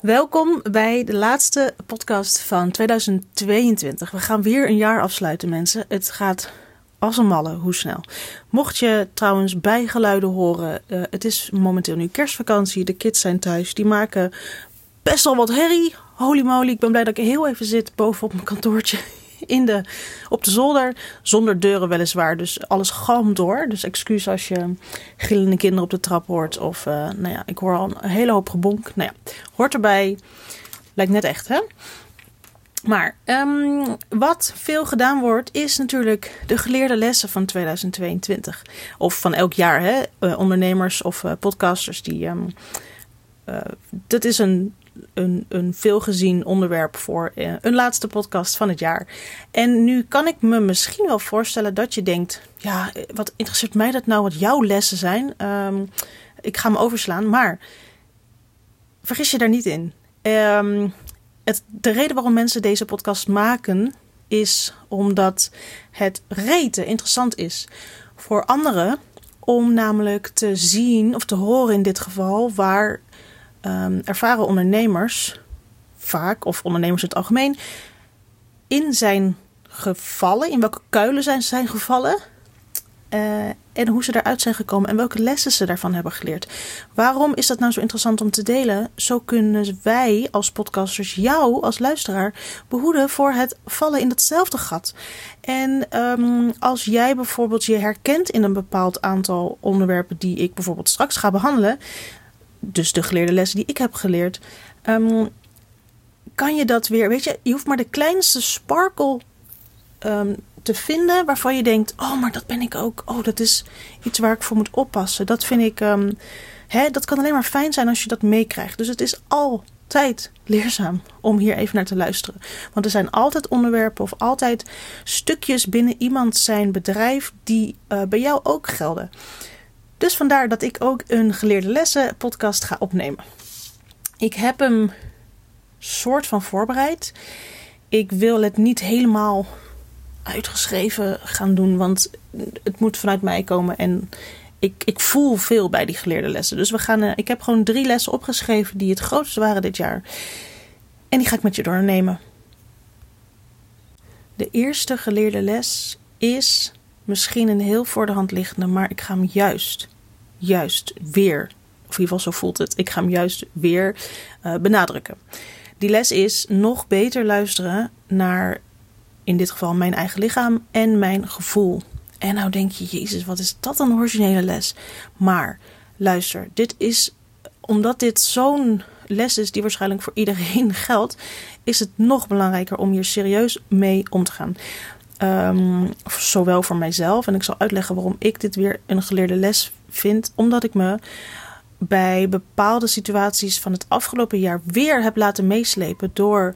Welkom bij de laatste podcast van 2022. We gaan weer een jaar afsluiten, mensen. Het gaat als een malle, hoe snel. Mocht je trouwens bijgeluiden horen, uh, het is momenteel nu kerstvakantie. De kids zijn thuis. Die maken best wel wat herrie. Holy moly, ik ben blij dat ik heel even zit bovenop mijn kantoortje in de, op de zolder. Zonder deuren weliswaar, dus alles galmt door. Dus excuus als je gillende kinderen op de trap hoort. Of, uh, nou ja, ik hoor al een hele hoop gebonk. Nou ja, hoort erbij. Lijkt net echt, hè? Maar um, wat veel gedaan wordt, is natuurlijk de geleerde lessen van 2022. Of van elk jaar, hè? Uh, ondernemers of uh, podcasters die. Um, dat is een een, een veelgezien onderwerp voor eh, een laatste podcast van het jaar. En nu kan ik me misschien wel voorstellen dat je denkt: ja, wat interesseert mij dat nou wat jouw lessen zijn? Um, ik ga me overslaan. Maar vergis je daar niet in. Um, het, de reden waarom mensen deze podcast maken is omdat het rete interessant is voor anderen om namelijk te zien of te horen in dit geval waar um, ervaren ondernemers, vaak, of ondernemers in het algemeen, in zijn gevallen, in welke kuilen zijn zijn gevallen. Uh, en hoe ze eruit zijn gekomen en welke lessen ze daarvan hebben geleerd. Waarom is dat nou zo interessant om te delen? Zo kunnen wij als podcasters jou als luisteraar behoeden voor het vallen in datzelfde gat. En um, als jij bijvoorbeeld je herkent in een bepaald aantal onderwerpen die ik bijvoorbeeld straks ga behandelen, dus de geleerde lessen die ik heb geleerd, um, kan je dat weer, weet je, je hoeft maar de kleinste sparkle um, te vinden waarvan je denkt, oh, maar dat ben ik ook. Oh, dat is iets waar ik voor moet oppassen. Dat vind ik, um, hè, dat kan alleen maar fijn zijn als je dat meekrijgt. Dus het is altijd leerzaam om hier even naar te luisteren. Want er zijn altijd onderwerpen of altijd stukjes binnen iemand zijn bedrijf die uh, bij jou ook gelden. Dus vandaar dat ik ook een geleerde lessen podcast ga opnemen. Ik heb hem soort van voorbereid. Ik wil het niet helemaal uitgeschreven gaan doen, want het moet vanuit mij komen en ik, ik voel veel bij die geleerde lessen. Dus we gaan, uh, ik heb gewoon drie lessen opgeschreven die het grootste waren dit jaar. En die ga ik met je doornemen. De eerste geleerde les is misschien een heel voor de hand liggende, maar ik ga hem juist, juist weer, of in ieder geval zo voelt het, ik ga hem juist weer uh, benadrukken. Die les is nog beter luisteren naar, in dit geval, mijn eigen lichaam en mijn gevoel. En nou denk je, Jezus, wat is dat een originele les? Maar luister, dit is, omdat dit zo'n les is die waarschijnlijk voor iedereen geldt, is het nog belangrijker om hier serieus mee om te gaan. Um, zowel voor mijzelf. En ik zal uitleggen waarom ik dit weer een geleerde les vind. Omdat ik me bij bepaalde situaties van het afgelopen jaar weer heb laten meeslepen door,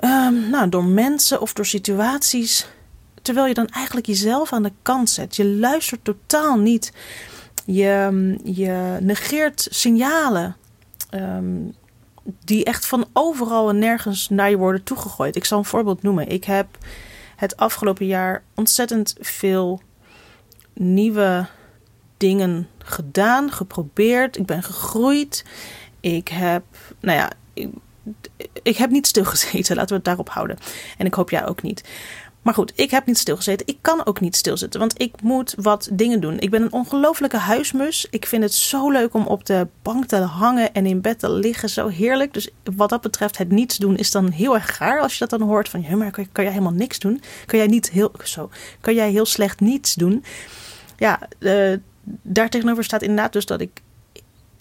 um, nou, door mensen of door situaties. Terwijl je dan eigenlijk jezelf aan de kant zet. Je luistert totaal niet. Je, je negeert signalen. Die echt van overal en nergens naar je worden toegegooid. Ik zal een voorbeeld noemen. Ik heb het afgelopen jaar ontzettend veel nieuwe dingen gedaan, geprobeerd. Ik ben gegroeid. Ik heb, nou ja, ik, heb niet stilgezeten. Laten we het daarop houden. En ik hoop jij ook niet. Maar goed, ik heb niet stilgezeten. Ik kan ook niet stilzitten, want ik moet wat dingen doen. Ik ben een ongelofelijke huismus. Ik vind het zo leuk om op de bank te hangen en in bed te liggen. Zo heerlijk. Dus wat dat betreft, het niets doen is dan heel erg gaar als je dat dan hoort. Van, maar kan, kan jij helemaal niks doen? Kan jij niet heel, zo, kan jij heel slecht niets doen? Ja, uh, daar tegenover staat inderdaad dus dat ik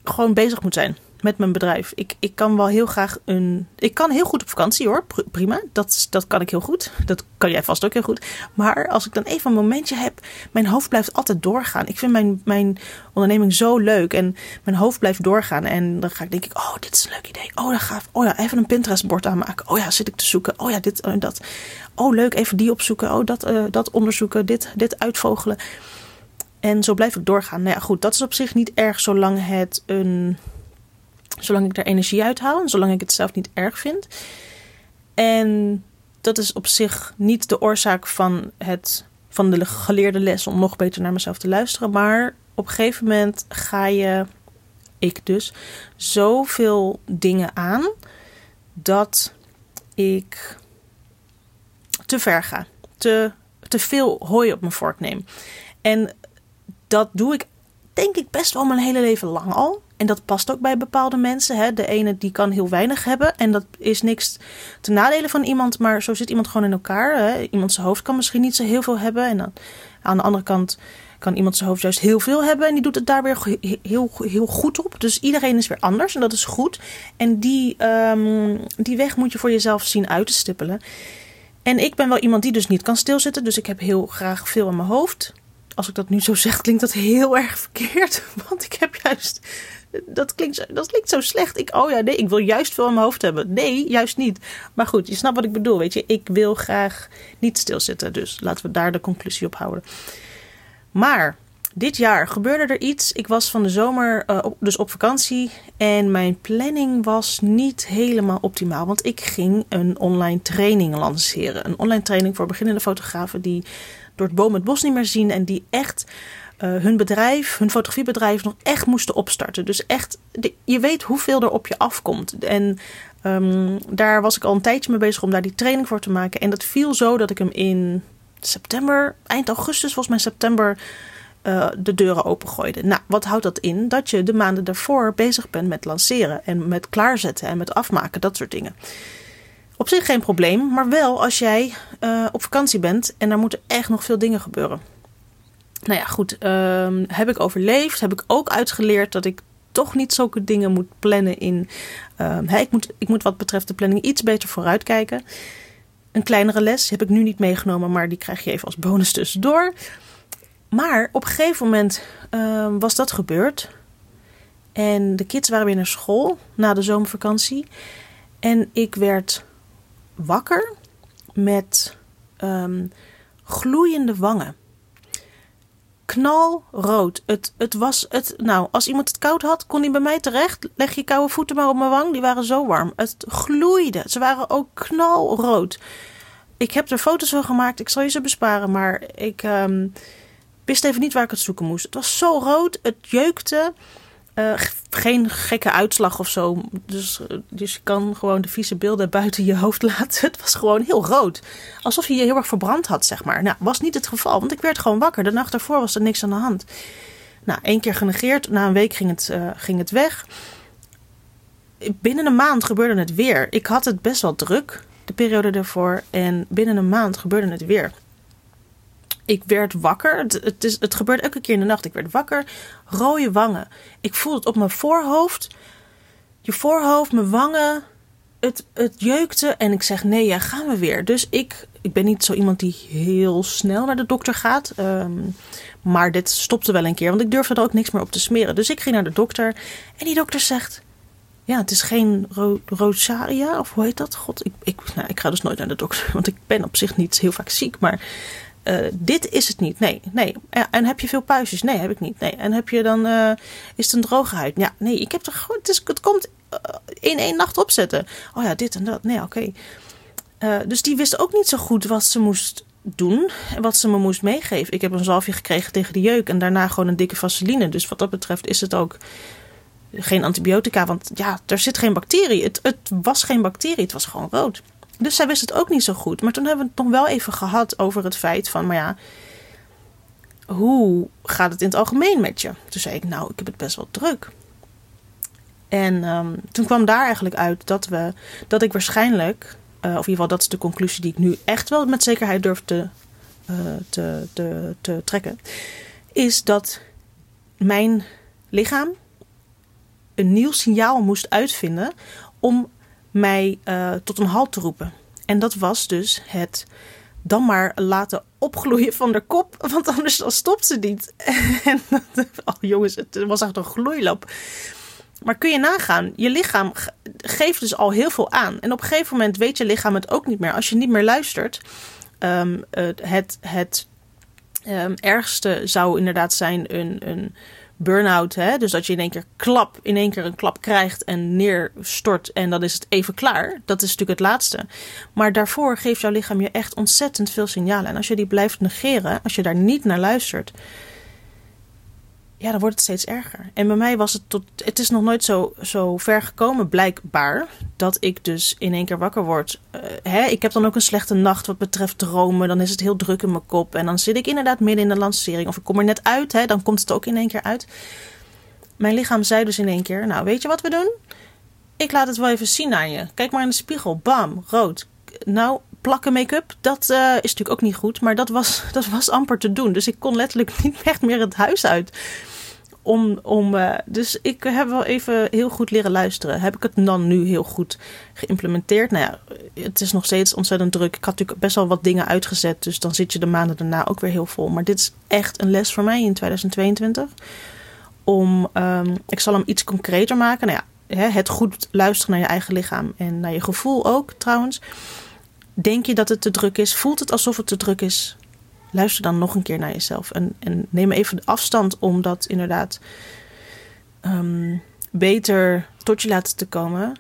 gewoon bezig moet zijn met mijn bedrijf. Ik, ik kan wel heel graag een. Ik kan heel goed op vakantie hoor. Prima. Dat, dat kan ik heel goed. Dat kan jij vast ook heel goed. Maar als ik dan even een momentje heb. Mijn hoofd blijft altijd doorgaan. Ik vind mijn, mijn onderneming zo leuk. En mijn hoofd blijft doorgaan. En dan ga ik denk ik. Oh, dit is een leuk idee. Oh, dan ga Oh ja, even een Pinterest bord aanmaken. Oh ja, zit ik te zoeken. Oh ja, dit en dat. Oh, leuk. Even die opzoeken. Oh, dat, uh, dat onderzoeken. Dit, dit uitvogelen. En zo blijf ik doorgaan. Nou ja, goed. Dat is op zich niet erg zolang het een Zolang ik er energie uit haal en zolang ik het zelf niet erg vind. En dat is op zich niet de oorzaak van, het, van de geleerde les om nog beter naar mezelf te luisteren. Maar op een gegeven moment ga je ik dus, zoveel dingen aan dat ik te ver ga. Te, te veel hooi op mijn vork neem. En dat doe ik denk ik best wel mijn hele leven lang al. En dat past ook bij bepaalde mensen. Hè. De ene die kan heel weinig hebben. En dat is niks ten nadele van iemand. Maar zo zit iemand gewoon in elkaar. Hè. Iemand zijn hoofd kan misschien niet zo heel veel hebben. En dan aan de andere kant kan iemand zijn hoofd juist heel veel hebben. En die doet het daar weer heel, heel goed op. Dus iedereen is weer anders. En dat is goed. En die, um, die weg moet je voor jezelf zien uit te stippelen. En ik ben wel iemand die dus niet kan stilzitten. Dus ik heb heel graag veel in mijn hoofd. Als ik dat nu zo zeg, klinkt dat heel erg verkeerd. Want ik heb juist dat klinkt, dat zo slecht. Ik, oh ja, nee, ik wil juist veel in mijn hoofd hebben. Nee, juist niet. Maar goed, je snapt wat ik bedoel. Weet je, ik wil graag niet stilzitten. Dus laten we daar de conclusie op houden. Maar dit jaar gebeurde er iets. Ik was van de zomer op, dus op vakantie. En mijn planning was niet helemaal optimaal. Want ik ging een online training lanceren. Een online training voor beginnende fotografen die door het boom het bos niet meer zien. En die echt uh, hun bedrijf, hun fotografiebedrijf, nog echt moesten opstarten. Dus echt, je weet hoeveel er op je afkomt. En um, daar was ik al een tijdje mee bezig om daar die training voor te maken. En dat viel zo dat ik hem in september, eind augustus, volgens mij september, uh, de deuren opengooide. Nou, wat houdt dat in? Dat je de maanden daarvoor bezig bent met lanceren en met klaarzetten en met afmaken, dat soort dingen. Op zich geen probleem, maar wel als jij uh, op vakantie bent en daar moeten echt nog veel dingen gebeuren. Nou ja, goed. Um, heb ik overleefd. Heb ik ook uitgeleerd dat ik toch niet zulke dingen moet plannen in. Um, ik, moet, ik moet wat betreft de planning iets beter vooruitkijken. Een kleinere les heb ik nu niet meegenomen, maar die krijg je even als bonus tussendoor. Maar op een gegeven moment um, was dat gebeurd. En de kids waren weer naar school na de zomervakantie. En ik werd wakker met gloeiende wangen knalrood. Het, het was het. Nou, als iemand het koud had, kon hij bij mij terecht. Leg je koude voeten maar op mijn wang. Die waren zo warm. Het gloeide. Ze waren ook knalrood. Ik heb er foto's van gemaakt. Ik zal je ze besparen. Maar ik um, wist even niet waar ik het zoeken moest. Het was zo rood. Het jeukte. Uh, geen gekke uitslag of zo. Dus, dus je kan gewoon de vieze beelden buiten je hoofd laten. Het was gewoon heel rood. Alsof je je heel erg verbrand had, zeg maar. Nou, was niet het geval, want ik werd gewoon wakker. De nacht daarvoor was er niks aan de hand. Nou, één keer genegeerd. Na een week ging het, uh, ging het weg. Binnen een maand gebeurde het weer. Ik had het best wel druk, de periode daarvoor. En binnen een maand gebeurde het weer ik werd wakker. Het, het, is, het gebeurt elke keer in de nacht. Ik werd wakker. Rode wangen. Ik voelde het op mijn voorhoofd. Je voorhoofd, mijn wangen. Het, het jeukte. En ik zeg: nee, ja, gaan we weer. Dus ik, ik ben niet zo iemand die heel snel naar de dokter gaat. Um, maar dit stopte wel een keer. Want ik durfde er ook niks meer op te smeren. Dus ik ging naar de dokter. En die dokter zegt: ja, het is geen ro rosaria, of hoe heet dat? God, ik, ik, nou, ik ga dus nooit naar de dokter, want ik ben op zich niet heel vaak ziek. Maar uh, dit is het niet. Nee, nee. En heb je veel puistjes? Nee, heb ik niet. Nee. En heb je dan, uh, is het een droge huid? Ja, nee, ik heb er gewoon, het, het komt uh, in één nacht opzetten. Oh ja, dit en dat. Nee, oké. Dus die wist ook niet zo goed wat ze moest doen en wat ze me moest meegeven. Ik heb een zalfje gekregen tegen de jeuk en daarna gewoon een dikke vaseline. Dus wat dat betreft is het ook geen antibiotica, want ja, er zit geen bacterie. Het, het was geen bacterie, het was gewoon rood. Dus zij wist het ook niet zo goed. Maar toen hebben we het nog wel even gehad over het feit van, maar ja, hoe gaat het in het algemeen met je? Toen zei ik, nou, ik heb het best wel druk. En um, toen kwam daar eigenlijk uit dat, we, dat ik waarschijnlijk, uh, of in ieder geval dat is de conclusie die ik nu echt wel met zekerheid durf te, uh, te, te, te trekken, is dat mijn lichaam een nieuw signaal moest uitvinden om mij uh, tot een halt te roepen. En dat was dus het dan maar laten opgloeien van de kop, want anders dan stopt ze niet. en oh jongens, het was echt een gloeilap. Maar kun je nagaan, je lichaam geeft dus al heel veel aan. En op een gegeven moment weet je lichaam het ook niet meer. Als je niet meer luistert, um, het, het um, ergste zou inderdaad zijn een, een burn-out. Hè? Dus dat je in één keer klap, in één keer een klap krijgt en neerstort en dan is het even klaar. Dat is natuurlijk het laatste. Maar daarvoor geeft jouw lichaam je echt ontzettend veel signalen. En als je die blijft negeren, als je daar niet naar luistert, ja, dan wordt het steeds erger. En bij mij was het tot. Het is nog nooit zo, zo ver gekomen, blijkbaar. Dat ik dus in één keer wakker word. Uh, hè, ik heb dan ook een slechte nacht wat betreft dromen. Dan is het heel druk in mijn kop. En dan zit ik inderdaad midden in de lancering. Of ik kom er net uit, hè, dan komt het ook in één keer uit. Mijn lichaam zei dus in één keer: Nou, weet je wat we doen? Ik laat het wel even zien aan je. Kijk maar in de spiegel. Bam, rood. Nou, plakken make-up, dat uh, is natuurlijk ook niet goed. Maar dat was, dat was amper te doen. Dus ik kon letterlijk niet echt meer het huis uit. Om, om, uh, dus ik heb wel even heel goed leren luisteren. Heb ik het dan nu heel goed geïmplementeerd? Nou ja, het is nog steeds ontzettend druk. Ik had natuurlijk best wel wat dingen uitgezet. Dus dan zit je de maanden daarna ook weer heel vol. Maar dit is echt een les voor mij in 2022. Om, um, ik zal hem iets concreter maken. Nou ja, het goed luisteren naar je eigen lichaam en naar je gevoel ook trouwens. Denk je dat het te druk is? Voelt het alsof het te druk is? Luister dan nog een keer naar jezelf. En, en neem even afstand om dat inderdaad um, beter tot je laten te komen.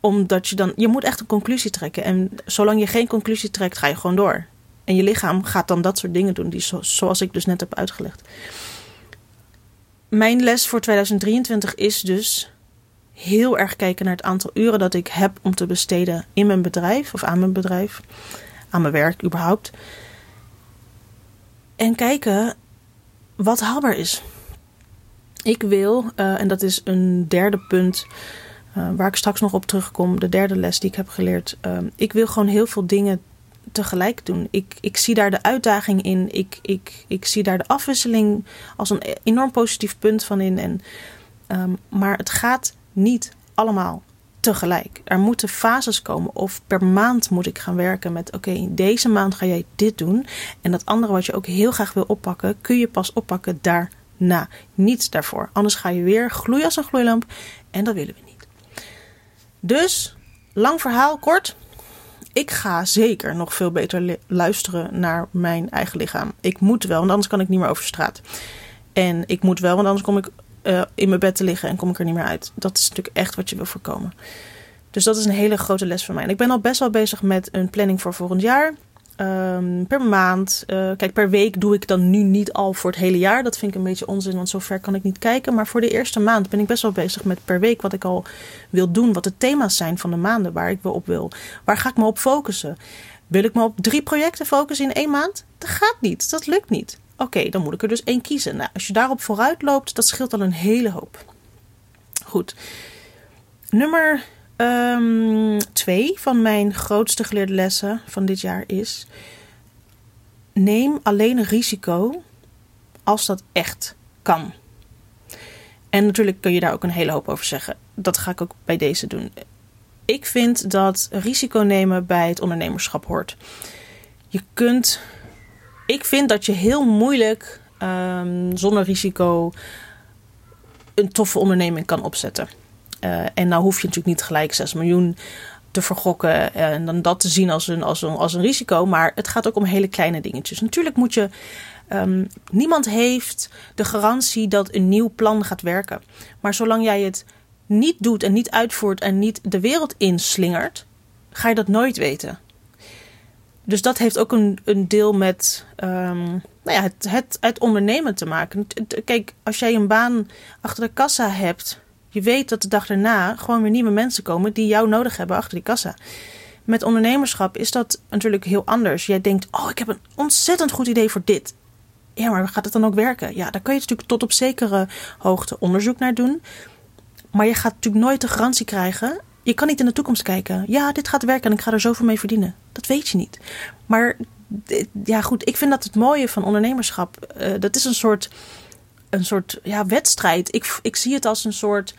Omdat je dan. Je moet echt een conclusie trekken. En zolang je geen conclusie trekt, ga je gewoon door. En je lichaam gaat dan dat soort dingen doen, die zo, zoals ik dus net heb uitgelegd. Mijn les voor 2023 is dus heel erg kijken naar het aantal uren dat ik heb om te besteden in mijn bedrijf of aan mijn bedrijf, aan mijn werk überhaupt. En kijken wat haalbaar is. Ik wil, uh, en dat is een derde punt uh, waar ik straks nog op terugkom, de derde les die ik heb geleerd. Uh, ik wil gewoon heel veel dingen tegelijk doen. Ik, ik zie daar de uitdaging in. Ik, ik, ik zie daar de afwisseling als een enorm positief punt van in. En, um, maar het gaat niet allemaal Er moeten fases komen of per maand moet ik gaan werken met oké, deze maand ga jij dit doen en dat andere wat je ook heel graag wil oppakken, kun je pas oppakken daarna. Niet daarvoor. Anders ga je weer gloeien als een gloeilamp en dat willen we niet. Dus, lang verhaal kort. Ik ga zeker nog veel beter luisteren naar mijn eigen lichaam. Ik moet wel, want anders kan ik niet meer over straat. En ik moet wel, want anders kom ik uh, in mijn bed te liggen en kom ik er niet meer uit. Dat is natuurlijk echt wat je wil voorkomen. Dus dat is een hele grote les voor mij. En ik ben al best wel bezig met een planning voor volgend jaar. Um, per maand. Uh, kijk, per week doe ik dan nu niet al voor het hele jaar. Dat vind ik een beetje onzin, want zover kan ik niet kijken. Maar voor de eerste maand ben ik best wel bezig met per week wat ik al wil doen. Wat de thema's zijn van de maanden waar ik op wil. Waar ga ik me op focussen? Wil ik me op drie projecten focussen in één maand? Dat gaat niet. Dat lukt niet. Oké, dan moet ik er dus één kiezen. Nou, als je daarop vooruit loopt, dat scheelt al een hele hoop. Goed. Nummer um, twee van mijn grootste geleerde lessen van dit jaar is: neem alleen risico als dat echt kan. En natuurlijk kun je daar ook een hele hoop over zeggen. Dat ga ik ook bij deze doen. Ik vind dat risico nemen bij het ondernemerschap hoort. Je kunt ik vind dat je heel moeilijk um, zonder risico een toffe onderneming kan opzetten. Uh, en nou hoef je natuurlijk niet gelijk 6 miljoen te vergokken en dan dat te zien als een, als, als een risico. Maar het gaat ook om hele kleine dingetjes. Natuurlijk moet je. Um, niemand heeft de garantie dat een nieuw plan gaat werken. Maar zolang jij het niet doet en niet uitvoert en niet de wereld inslingert, ga je dat nooit weten dus dat heeft ook een, een deel met um, nou ja, het, het, het ondernemen te maken. Kijk, als jij een baan achter de kassa hebt, je weet dat de dag daarna gewoon weer nieuwe mensen komen die jou nodig hebben achter die kassa. Met ondernemerschap is dat natuurlijk heel anders. Jij denkt, oh, ik heb een ontzettend goed idee voor dit. Ja, maar gaat het dan ook werken? Ja, daar kun je natuurlijk tot op zekere hoogte onderzoek naar doen. Maar je gaat natuurlijk nooit de garantie krijgen je kan niet in de toekomst kijken. Ja, dit gaat werken en ik ga er zoveel mee verdienen. Dat weet je niet. Maar ja, goed, ik vind dat het mooie van ondernemerschap. Uh, dat is een soort, een soort ja, wedstrijd. Ik, ik zie het als een soort.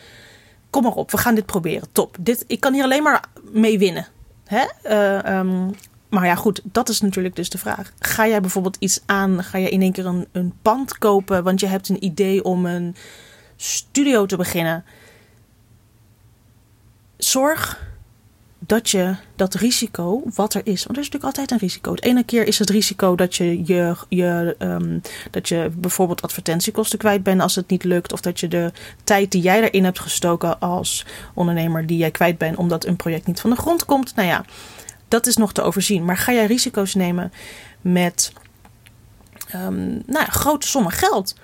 Kom maar op, we gaan dit proberen. Top. Dit, ik kan hier alleen maar mee winnen. Hè? Uh, um, maar ja, goed, dat is natuurlijk dus de vraag. Ga jij bijvoorbeeld iets aan? Ga je in één keer een, een pand kopen? Want je hebt een idee om een studio te beginnen zorg dat je dat risico, wat er is, want er is natuurlijk altijd een risico. De ene keer is het risico dat je, je, je, um, dat je bijvoorbeeld advertentiekosten kwijt bent als het niet lukt, of dat je de tijd die jij erin hebt gestoken als ondernemer, die jij kwijt bent omdat een project niet van de grond komt. Nou ja, dat is nog te overzien. Maar ga jij risico's nemen met um, nou grote sommen geld?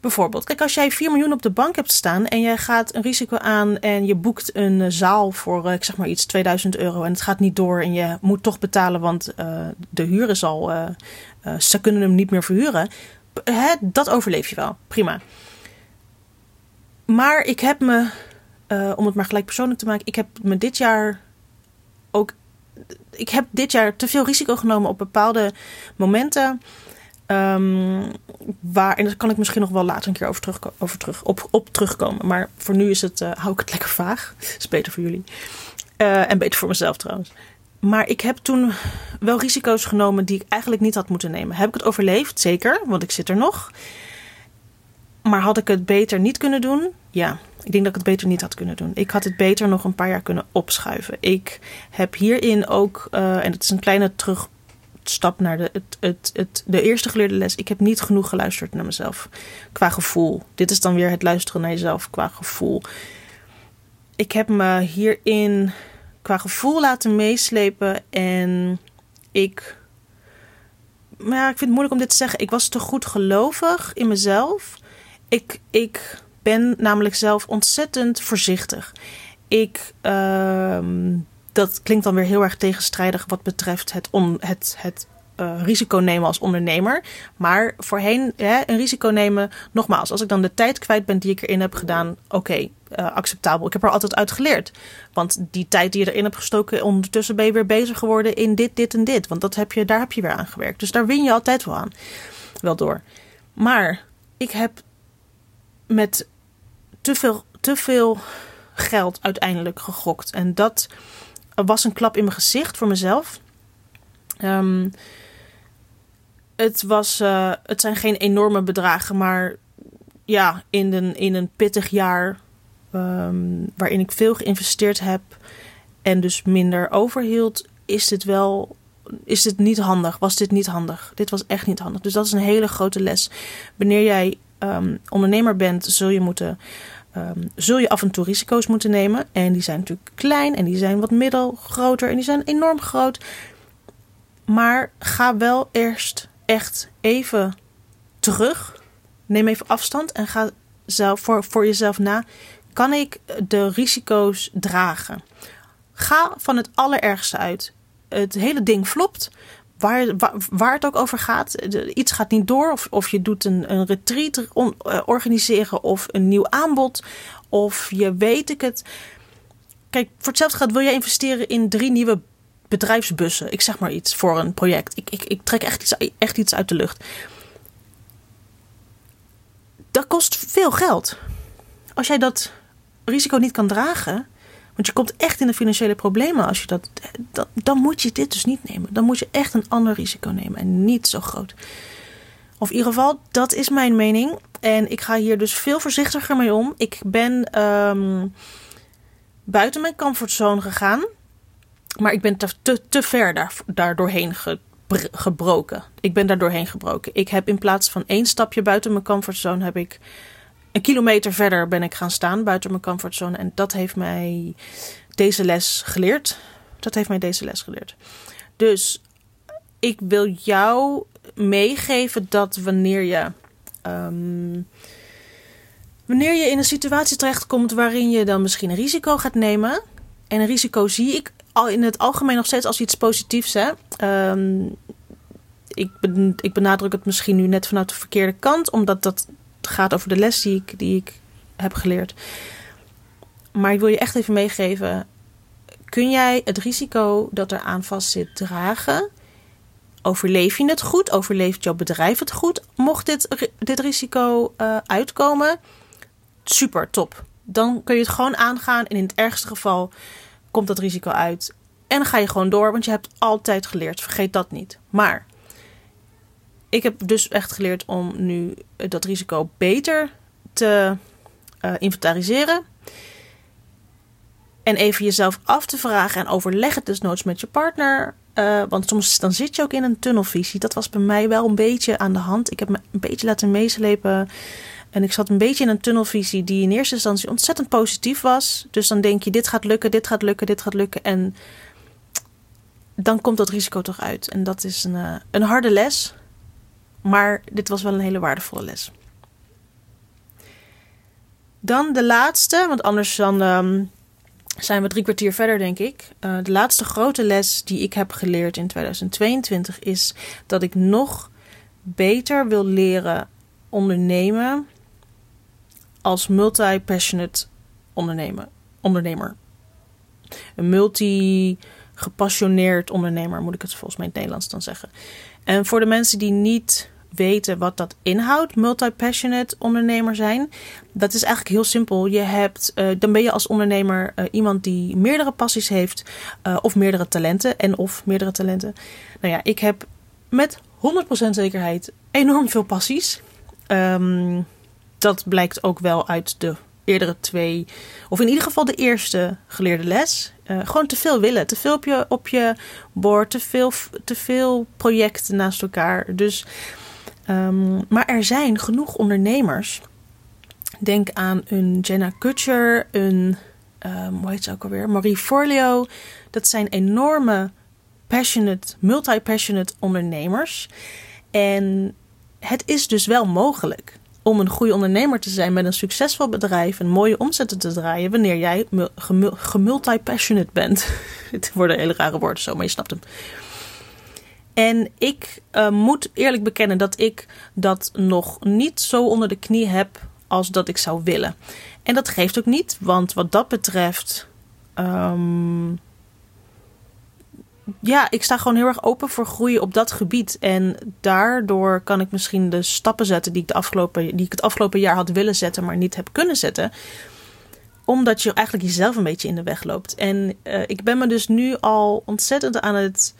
Bijvoorbeeld, kijk, als jij 4 miljoen op de bank hebt staan en jij gaat een risico aan en je boekt een eh, zaal voor, uh, ik zeg maar iets, 2000 euro en het gaat niet door en je moet toch betalen, want uh, de huur is al, ze kunnen hem niet meer verhuren. Hè, dat overleef je wel, prima. Maar ik heb me, om het maar gelijk persoonlijk te maken, ik heb me dit jaar ook, ik heb dit jaar te veel risico genomen op bepaalde momenten Um, waar, en daar kan ik misschien nog wel later een keer over, terug, over terug, op, op terugkomen. Maar voor nu is het, uh, hou ik het lekker vaag. is beter voor jullie. Uh, en beter voor mezelf trouwens. Maar ik heb toen wel risico's genomen die ik eigenlijk niet had moeten nemen. Heb ik het overleefd? Zeker, want ik zit er nog. Maar had ik het beter niet kunnen doen? Ja, ik denk dat ik het beter niet had kunnen doen. Ik had het beter nog een paar jaar kunnen opschuiven. Ik heb hierin ook, uh, en het is een kleine terug stap naar de, het, het, het, de eerste geleerde les. Ik heb niet genoeg geluisterd naar mezelf qua gevoel. Dit is dan weer het luisteren naar jezelf qua gevoel. Ik heb me hierin qua gevoel laten meeslepen en ik. Maar ja, ik vind het moeilijk om dit te zeggen. Ik was te goed gelovig in mezelf. Ik, ik ben namelijk zelf ontzettend voorzichtig. Ik uh, dat klinkt dan weer heel erg tegenstrijdig wat betreft het, on, het, het uh, risico nemen als ondernemer. Maar voorheen een risico nemen, nogmaals, als ik dan de tijd kwijt ben die ik erin heb gedaan, oké, eh, acceptabel. Ik heb er altijd uit geleerd. Want die tijd die je erin hebt gestoken, ondertussen ben je weer bezig geworden in dit, dit en dit. Want dat heb je, daar heb je weer aan gewerkt. Dus daar win je altijd wel aan. Wel door. Maar ik heb met te veel, te veel geld uiteindelijk gegokt. En dat was een klap in mijn gezicht voor mezelf. Um, het, was, uh, het zijn geen enorme bedragen, maar ja, in een, in een pittig jaar um, waarin ik veel geïnvesteerd heb en dus minder overhield, is dit wel. Is dit niet handig? Was dit niet handig? Dit was echt niet handig. Dus dat is een hele grote les. Wanneer jij um, ondernemer bent, zul je moeten um, zul je af en toe risico's moeten nemen. En die zijn natuurlijk klein en die zijn wat middel, groter en die zijn enorm groot. Maar ga wel eerst echt even terug. Neem even afstand en ga zelf voor, voor jezelf na. Kan ik de risico's dragen? Ga van het allerergste uit. Het hele ding flopt waar, waar, het ook over gaat. Iets gaat niet door. Of, of je doet een, een retreat uh, organiseren. Of een nieuw aanbod. Of je weet ik het. Kijk, voor hetzelfde gaat wil jij investeren in drie nieuwe bedrijfsbussen. Ik zeg maar iets voor een project. Ik, ik, ik trek echt echt iets uit de lucht. Dat kost veel geld. Als jij dat risico niet kan dragen want je komt echt in de financiële problemen als je dat. Dan moet je dit dus niet nemen. Dan moet je echt een ander risico nemen en niet zo groot. Of in ieder geval, dat is mijn mening. En ik ga hier dus veel voorzichtiger mee om. Ik ben um, buiten mijn comfortzone gegaan. Maar ik ben te, te, ver daar, daar doorheen gebroken. Ik ben daar doorheen gebroken. Ik heb in plaats van één stapje buiten mijn comfortzone... heb ik een kilometer verder ben ik gaan staan buiten mijn comfortzone. En dat heeft mij deze les geleerd. Dat heeft mij deze les geleerd. Dus ik wil jou meegeven dat wanneer je. Um, wanneer je in een situatie terechtkomt waarin je dan misschien een risico gaat nemen. En een risico zie ik al in het algemeen nog steeds als iets positiefs. Hè? Um, ik, ben, ik benadruk het misschien nu net vanuit de verkeerde kant, omdat dat gaat over de les die ik, die ik heb geleerd. Maar ik wil je echt even meegeven. Kun jij het risico dat er aan vast zit dragen? Overleef je het goed? Overleeft jouw bedrijf het goed? Mocht dit, dit risico uh, uitkomen, super, top. Dan kun je het gewoon aangaan en in het ergste geval komt dat risico uit. En ga je gewoon door, want je hebt altijd geleerd. Vergeet dat niet. Maar ik heb dus echt geleerd om nu dat risico beter te uh, inventariseren. En even jezelf af te vragen en overleg het dus noods met je partner. Uh, want soms dan zit je ook in een tunnelvisie. Dat was bij mij wel een beetje aan de hand. Ik heb me een beetje laten meeslepen. En ik zat een beetje in een tunnelvisie die in eerste instantie ontzettend positief was. Dus dan denk je, dit gaat lukken, dit gaat lukken, dit gaat lukken. En dan komt dat risico toch uit. En dat is een, een harde les. Maar dit was wel een hele waardevolle les. Dan de laatste, want anders dan ehm, zijn we drie kwartier verder, denk ik. Uh, de laatste grote les die ik heb geleerd in 2022 is dat ik nog beter wil leren ondernemen als multi-passionate ondernemer. ondernemer. Een multi-gepassioneerd ondernemer, moet ik het volgens mij in het Nederlands dan zeggen. En voor de mensen die niet weten wat dat inhoudt, multi-passionate ondernemer zijn. Dat is eigenlijk heel simpel. Je hebt, uh, dan ben je als ondernemer uh, iemand die meerdere passies heeft uh, of meerdere talenten en of meerdere talenten. Nou ja, ik heb met 100% zekerheid enorm veel passies. Um, dat blijkt ook wel uit de eerdere twee, of in ieder geval de eerste geleerde les. Gewoon te veel willen, te veel op je, op je bord, te veel, te veel projecten naast elkaar. Dus Um, maar er zijn genoeg ondernemers. Denk aan een Jenna Kutcher, een, um, hoe heet ze ook alweer? Marie Forleo. Dat zijn enorme, passionate, multi-passionate ondernemers. En het is dus wel mogelijk om een goede ondernemer te zijn met een succesvol bedrijf, een mooie omzetten te draaien, wanneer jij gemulti-passionate bent. Het worden hele rare woorden zo, maar je snapt hem. En ik uh, moet eerlijk bekennen dat ik dat nog niet zo onder de knie heb als dat ik zou willen. En dat geeft ook niet, want wat dat betreft. Um, ja, ik sta gewoon heel erg open voor groei op dat gebied. En daardoor kan ik misschien de stappen zetten die ik, de afgelopen, die ik het afgelopen jaar had willen zetten, maar niet heb kunnen zetten. Omdat je eigenlijk jezelf een beetje in de weg loopt. En uh, ik ben me dus nu al ontzettend aan het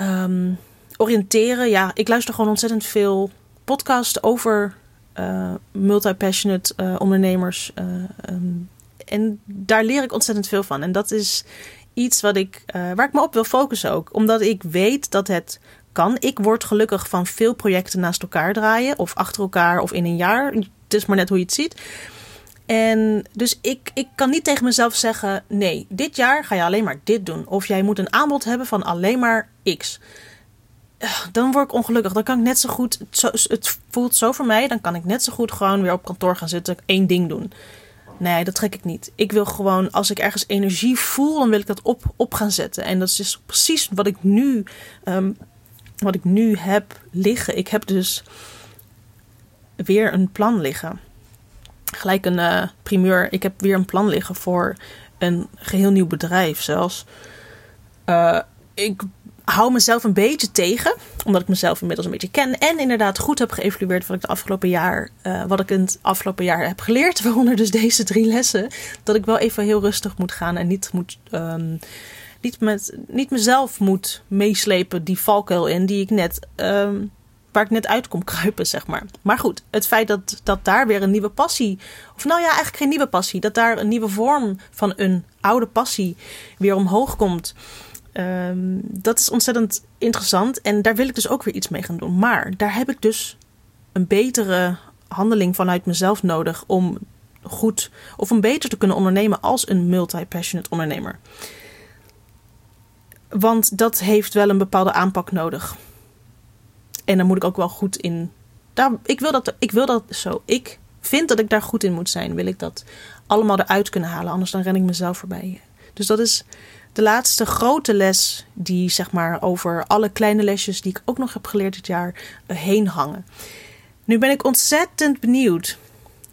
um, oriënteren. Ja, ik luister gewoon ontzettend veel podcasts over uh, multi-passionate uh, ondernemers. Uh, um, en daar leer ik ontzettend veel van. En dat is iets wat ik, waar ik me op wil focussen ook. Omdat ik weet dat het kan. Ik word gelukkig van veel projecten naast elkaar draaien. Of achter elkaar of in een jaar. Het is maar net hoe je het ziet. En dus ik, ik kan niet tegen mezelf zeggen: nee, dit jaar ga je alleen maar dit doen. Of jij moet een aanbod hebben van alleen maar X. Dan word ik ongelukkig. Dan kan ik net zo goed. Het, voelt zo voor mij. Dan kan ik net zo goed gewoon weer op kantoor gaan zitten. één ding doen. Nee, dat trek ik niet. Ik wil gewoon, als ik ergens energie voel, dan wil ik dat op, op gaan zetten. En dat is dus precies wat ik nu, um, wat ik nu heb liggen. Ik heb dus weer een plan liggen gelijk een uh, primeur. Ik heb weer een plan liggen voor een geheel nieuw bedrijf zelfs. Uh, ik hou mezelf een beetje tegen, omdat ik mezelf inmiddels een beetje ken. En inderdaad goed heb geëvalueerd wat ik, de afgelopen jaar, uh, wat ik in het afgelopen jaar heb geleerd. Waaronder dus deze drie lessen. Dat ik wel even heel rustig moet gaan en niet moet. Um, niet, met, niet mezelf moet meeslepen die valkuil in die ik net um, waar ik net uit kom kruipen, zeg maar. Maar goed, het feit dat, dat daar weer een nieuwe passie, of nou ja, eigenlijk geen nieuwe passie, dat daar een nieuwe vorm van een oude passie weer omhoog komt. Um, dat is ontzettend interessant en daar wil ik dus ook weer iets mee gaan doen. Maar daar heb ik dus een betere handeling vanuit mezelf nodig om goed of om beter te kunnen ondernemen als een multi-passionate ondernemer. Want dat heeft wel een bepaalde aanpak nodig. En dan moet ik ook wel goed in. Daar, ik, wil dat, ik wil dat zo. Ik vind dat ik daar goed in moet zijn. Wil ik dat allemaal eruit kunnen halen. Anders dan ren ik mezelf voorbij. Dus dat is de laatste grote les die zeg maar over alle kleine lesjes die ik ook nog heb geleerd dit jaar uh, heen hangen. Nu ben ik ontzettend benieuwd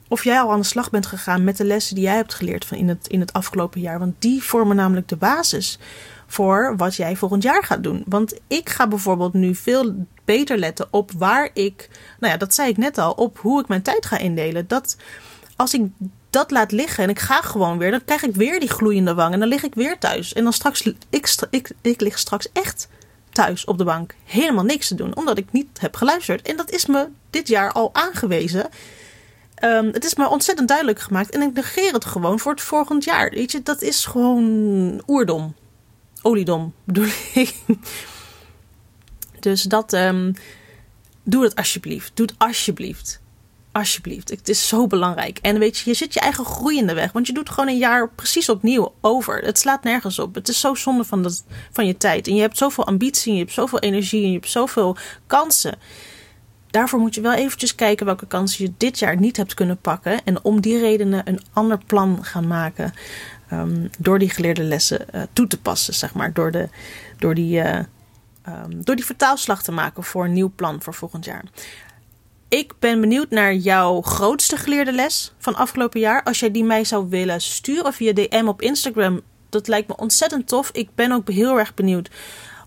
of jij al aan de slag bent gegaan met de lessen die jij hebt geleerd van in, het, in het afgelopen jaar. Want die vormen namelijk de basis voor wat jij volgend jaar gaat doen. Want ik ga bijvoorbeeld nu veel beter letten op waar ik, nou ja, dat zei ik net al, op hoe ik mijn tijd ga indelen. Dat als ik dat laat liggen en ik ga gewoon weer, dan krijg ik weer die gloeiende wang en dan lig ik weer thuis. En dan straks, ik, ik, ik lig straks echt thuis op de bank helemaal niks te doen, omdat ik niet heb geluisterd. En dat is me dit jaar al aangewezen. Um, het is me ontzettend duidelijk gemaakt en ik negeer het gewoon voor het volgend jaar. Weet je, dat is gewoon oerdom. Oliedom bedoel ik. Dus dat, um, doe het alsjeblieft. Doe het alsjeblieft. Alsjeblieft. Het is zo belangrijk. En weet je, je zit je eigen groei in de weg. Want je doet gewoon een jaar precies opnieuw over. Het slaat nergens op. Het is zo zonde van, dat, van je tijd. En je hebt zoveel ambitie. En je hebt zoveel energie. En je hebt zoveel kansen. Daarvoor moet je wel eventjes kijken welke kansen je dit jaar niet hebt kunnen pakken. En om die redenen een ander plan gaan maken. Ehm, door die geleerde lessen uh, toe te passen, zeg maar. Door, de, door, die, uh, um, door die vertaalslag te maken voor een nieuw plan voor volgend jaar. Ik ben benieuwd naar jouw grootste geleerde les van afgelopen jaar. Als jij die mij zou willen sturen via DM op Instagram, dat lijkt me ontzettend tof. Ik ben ook heel erg benieuwd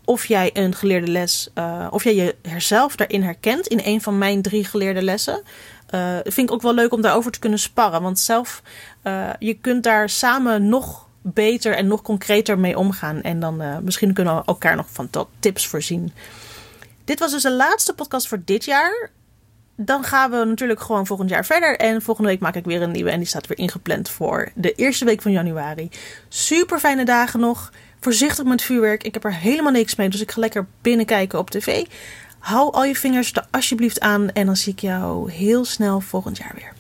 of jij een geleerde les, uh, of jij jezelf daarin herkent in een van mijn drie geleerde lessen. Uh, vind ik ook wel leuk om daarover te kunnen sparren. Want zelf, uh, je kunt daar samen nog beter en nog concreter mee omgaan. En dan uh, misschien kunnen we elkaar nog van tips voorzien. Dit was dus de laatste podcast voor dit jaar. Dan gaan we natuurlijk gewoon volgend jaar verder. En volgende week maak ik weer een nieuwe. En die staat weer ingepland voor de eerste week van januari. Super fijne dagen nog. Voorzichtig met vuurwerk. Ik heb er helemaal niks mee. Dus ik ga lekker binnenkijken op tv. Hou al je vingers er alsjeblieft aan. En dan zie ik jou heel snel volgend jaar weer.